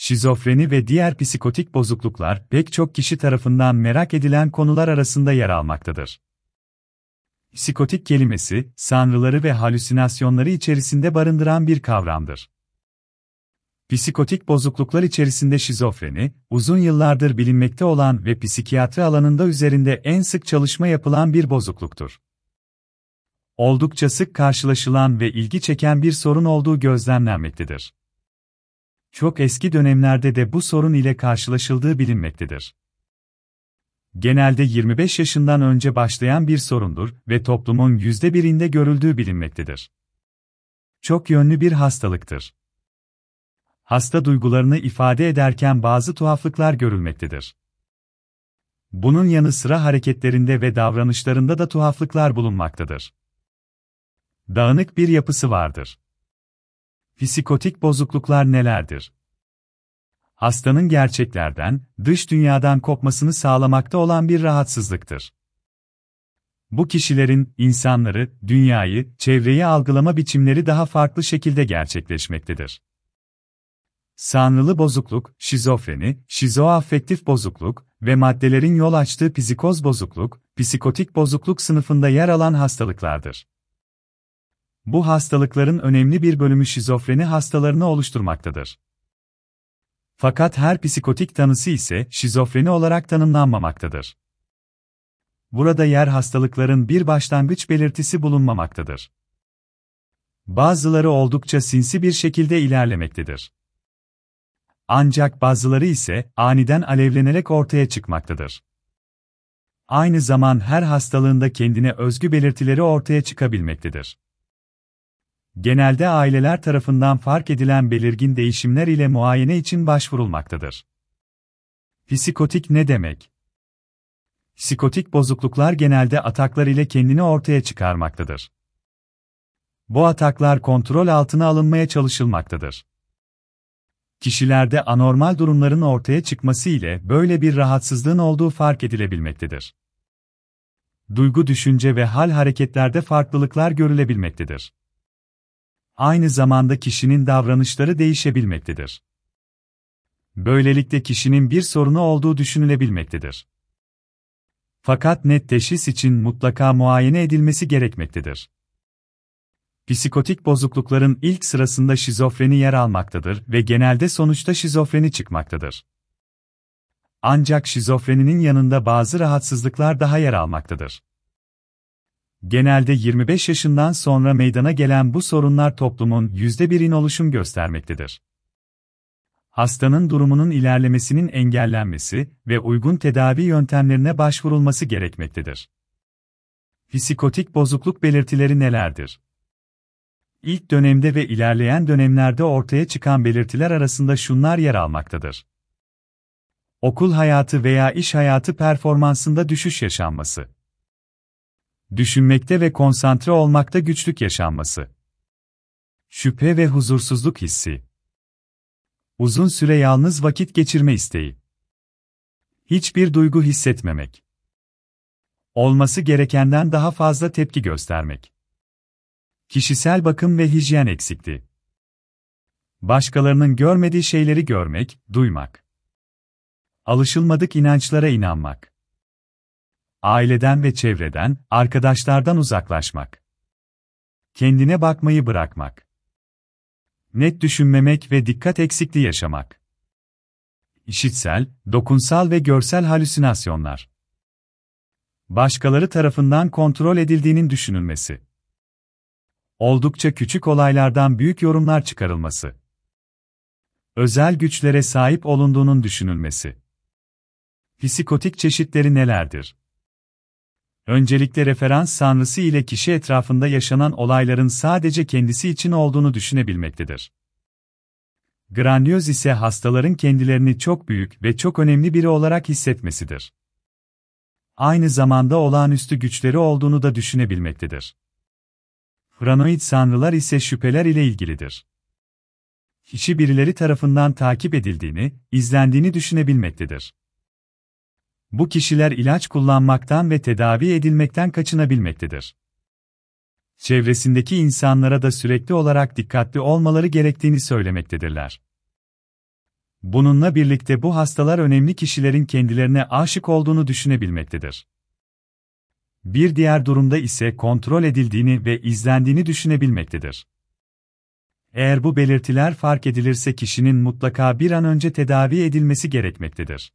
şizofreni ve diğer psikotik bozukluklar pek çok kişi tarafından merak edilen konular arasında yer almaktadır. Psikotik kelimesi, sanrıları ve halüsinasyonları içerisinde barındıran bir kavramdır. Psikotik bozukluklar içerisinde şizofreni, uzun yıllardır bilinmekte olan ve psikiyatri alanında üzerinde en sık çalışma yapılan bir bozukluktur. Oldukça sık karşılaşılan ve ilgi çeken bir sorun olduğu gözlemlenmektedir. Çok eski dönemlerde de bu sorun ile karşılaşıldığı bilinmektedir. Genelde 25 yaşından önce başlayan bir sorundur ve toplumun yüzde birinde görüldüğü bilinmektedir. Çok yönlü bir hastalıktır. Hasta duygularını ifade ederken bazı tuhaflıklar görülmektedir. Bunun yanı sıra hareketlerinde ve davranışlarında da tuhaflıklar bulunmaktadır. Dağınık bir yapısı vardır. Psikotik bozukluklar nelerdir? Hastanın gerçeklerden, dış dünyadan kopmasını sağlamakta olan bir rahatsızlıktır. Bu kişilerin, insanları, dünyayı, çevreyi algılama biçimleri daha farklı şekilde gerçekleşmektedir. Sanrılı bozukluk, şizofreni, şizoafektif bozukluk ve maddelerin yol açtığı psikoz bozukluk, psikotik bozukluk sınıfında yer alan hastalıklardır. Bu hastalıkların önemli bir bölümü şizofreni hastalarını oluşturmaktadır. Fakat her psikotik tanısı ise şizofreni olarak tanımlanmamaktadır. Burada yer hastalıkların bir başlangıç belirtisi bulunmamaktadır. Bazıları oldukça sinsi bir şekilde ilerlemektedir. Ancak bazıları ise aniden alevlenerek ortaya çıkmaktadır. Aynı zaman her hastalığında kendine özgü belirtileri ortaya çıkabilmektedir. Genelde aileler tarafından fark edilen belirgin değişimler ile muayene için başvurulmaktadır. Psikotik ne demek? Psikotik bozukluklar genelde ataklar ile kendini ortaya çıkarmaktadır. Bu ataklar kontrol altına alınmaya çalışılmaktadır. Kişilerde anormal durumların ortaya çıkması ile böyle bir rahatsızlığın olduğu fark edilebilmektedir. Duygu, düşünce ve hal hareketlerde farklılıklar görülebilmektedir aynı zamanda kişinin davranışları değişebilmektedir. Böylelikle kişinin bir sorunu olduğu düşünülebilmektedir. Fakat net teşhis için mutlaka muayene edilmesi gerekmektedir. Psikotik bozuklukların ilk sırasında şizofreni yer almaktadır ve genelde sonuçta şizofreni çıkmaktadır. Ancak şizofreninin yanında bazı rahatsızlıklar daha yer almaktadır. Genelde 25 yaşından sonra meydana gelen bu sorunlar toplumun %1'in oluşum göstermektedir. Hastanın durumunun ilerlemesinin engellenmesi ve uygun tedavi yöntemlerine başvurulması gerekmektedir. Psikotik bozukluk belirtileri nelerdir? İlk dönemde ve ilerleyen dönemlerde ortaya çıkan belirtiler arasında şunlar yer almaktadır. Okul hayatı veya iş hayatı performansında düşüş yaşanması düşünmekte ve konsantre olmakta güçlük yaşanması. Şüphe ve huzursuzluk hissi. Uzun süre yalnız vakit geçirme isteği. Hiçbir duygu hissetmemek. Olması gerekenden daha fazla tepki göstermek. Kişisel bakım ve hijyen eksikliği. Başkalarının görmediği şeyleri görmek, duymak. Alışılmadık inançlara inanmak aileden ve çevreden, arkadaşlardan uzaklaşmak. Kendine bakmayı bırakmak. Net düşünmemek ve dikkat eksikliği yaşamak. İşitsel, dokunsal ve görsel halüsinasyonlar. Başkaları tarafından kontrol edildiğinin düşünülmesi. Oldukça küçük olaylardan büyük yorumlar çıkarılması. Özel güçlere sahip olunduğunun düşünülmesi. Psikotik çeşitleri nelerdir? Öncelikle referans sanrısı ile kişi etrafında yaşanan olayların sadece kendisi için olduğunu düşünebilmektedir. Grandioz ise hastaların kendilerini çok büyük ve çok önemli biri olarak hissetmesidir. Aynı zamanda olağanüstü güçleri olduğunu da düşünebilmektedir. Paranoid sanrılar ise şüpheler ile ilgilidir. Kişi birileri tarafından takip edildiğini, izlendiğini düşünebilmektedir. Bu kişiler ilaç kullanmaktan ve tedavi edilmekten kaçınabilmektedir. Çevresindeki insanlara da sürekli olarak dikkatli olmaları gerektiğini söylemektedirler. Bununla birlikte bu hastalar önemli kişilerin kendilerine aşık olduğunu düşünebilmektedir. Bir diğer durumda ise kontrol edildiğini ve izlendiğini düşünebilmektedir. Eğer bu belirtiler fark edilirse kişinin mutlaka bir an önce tedavi edilmesi gerekmektedir.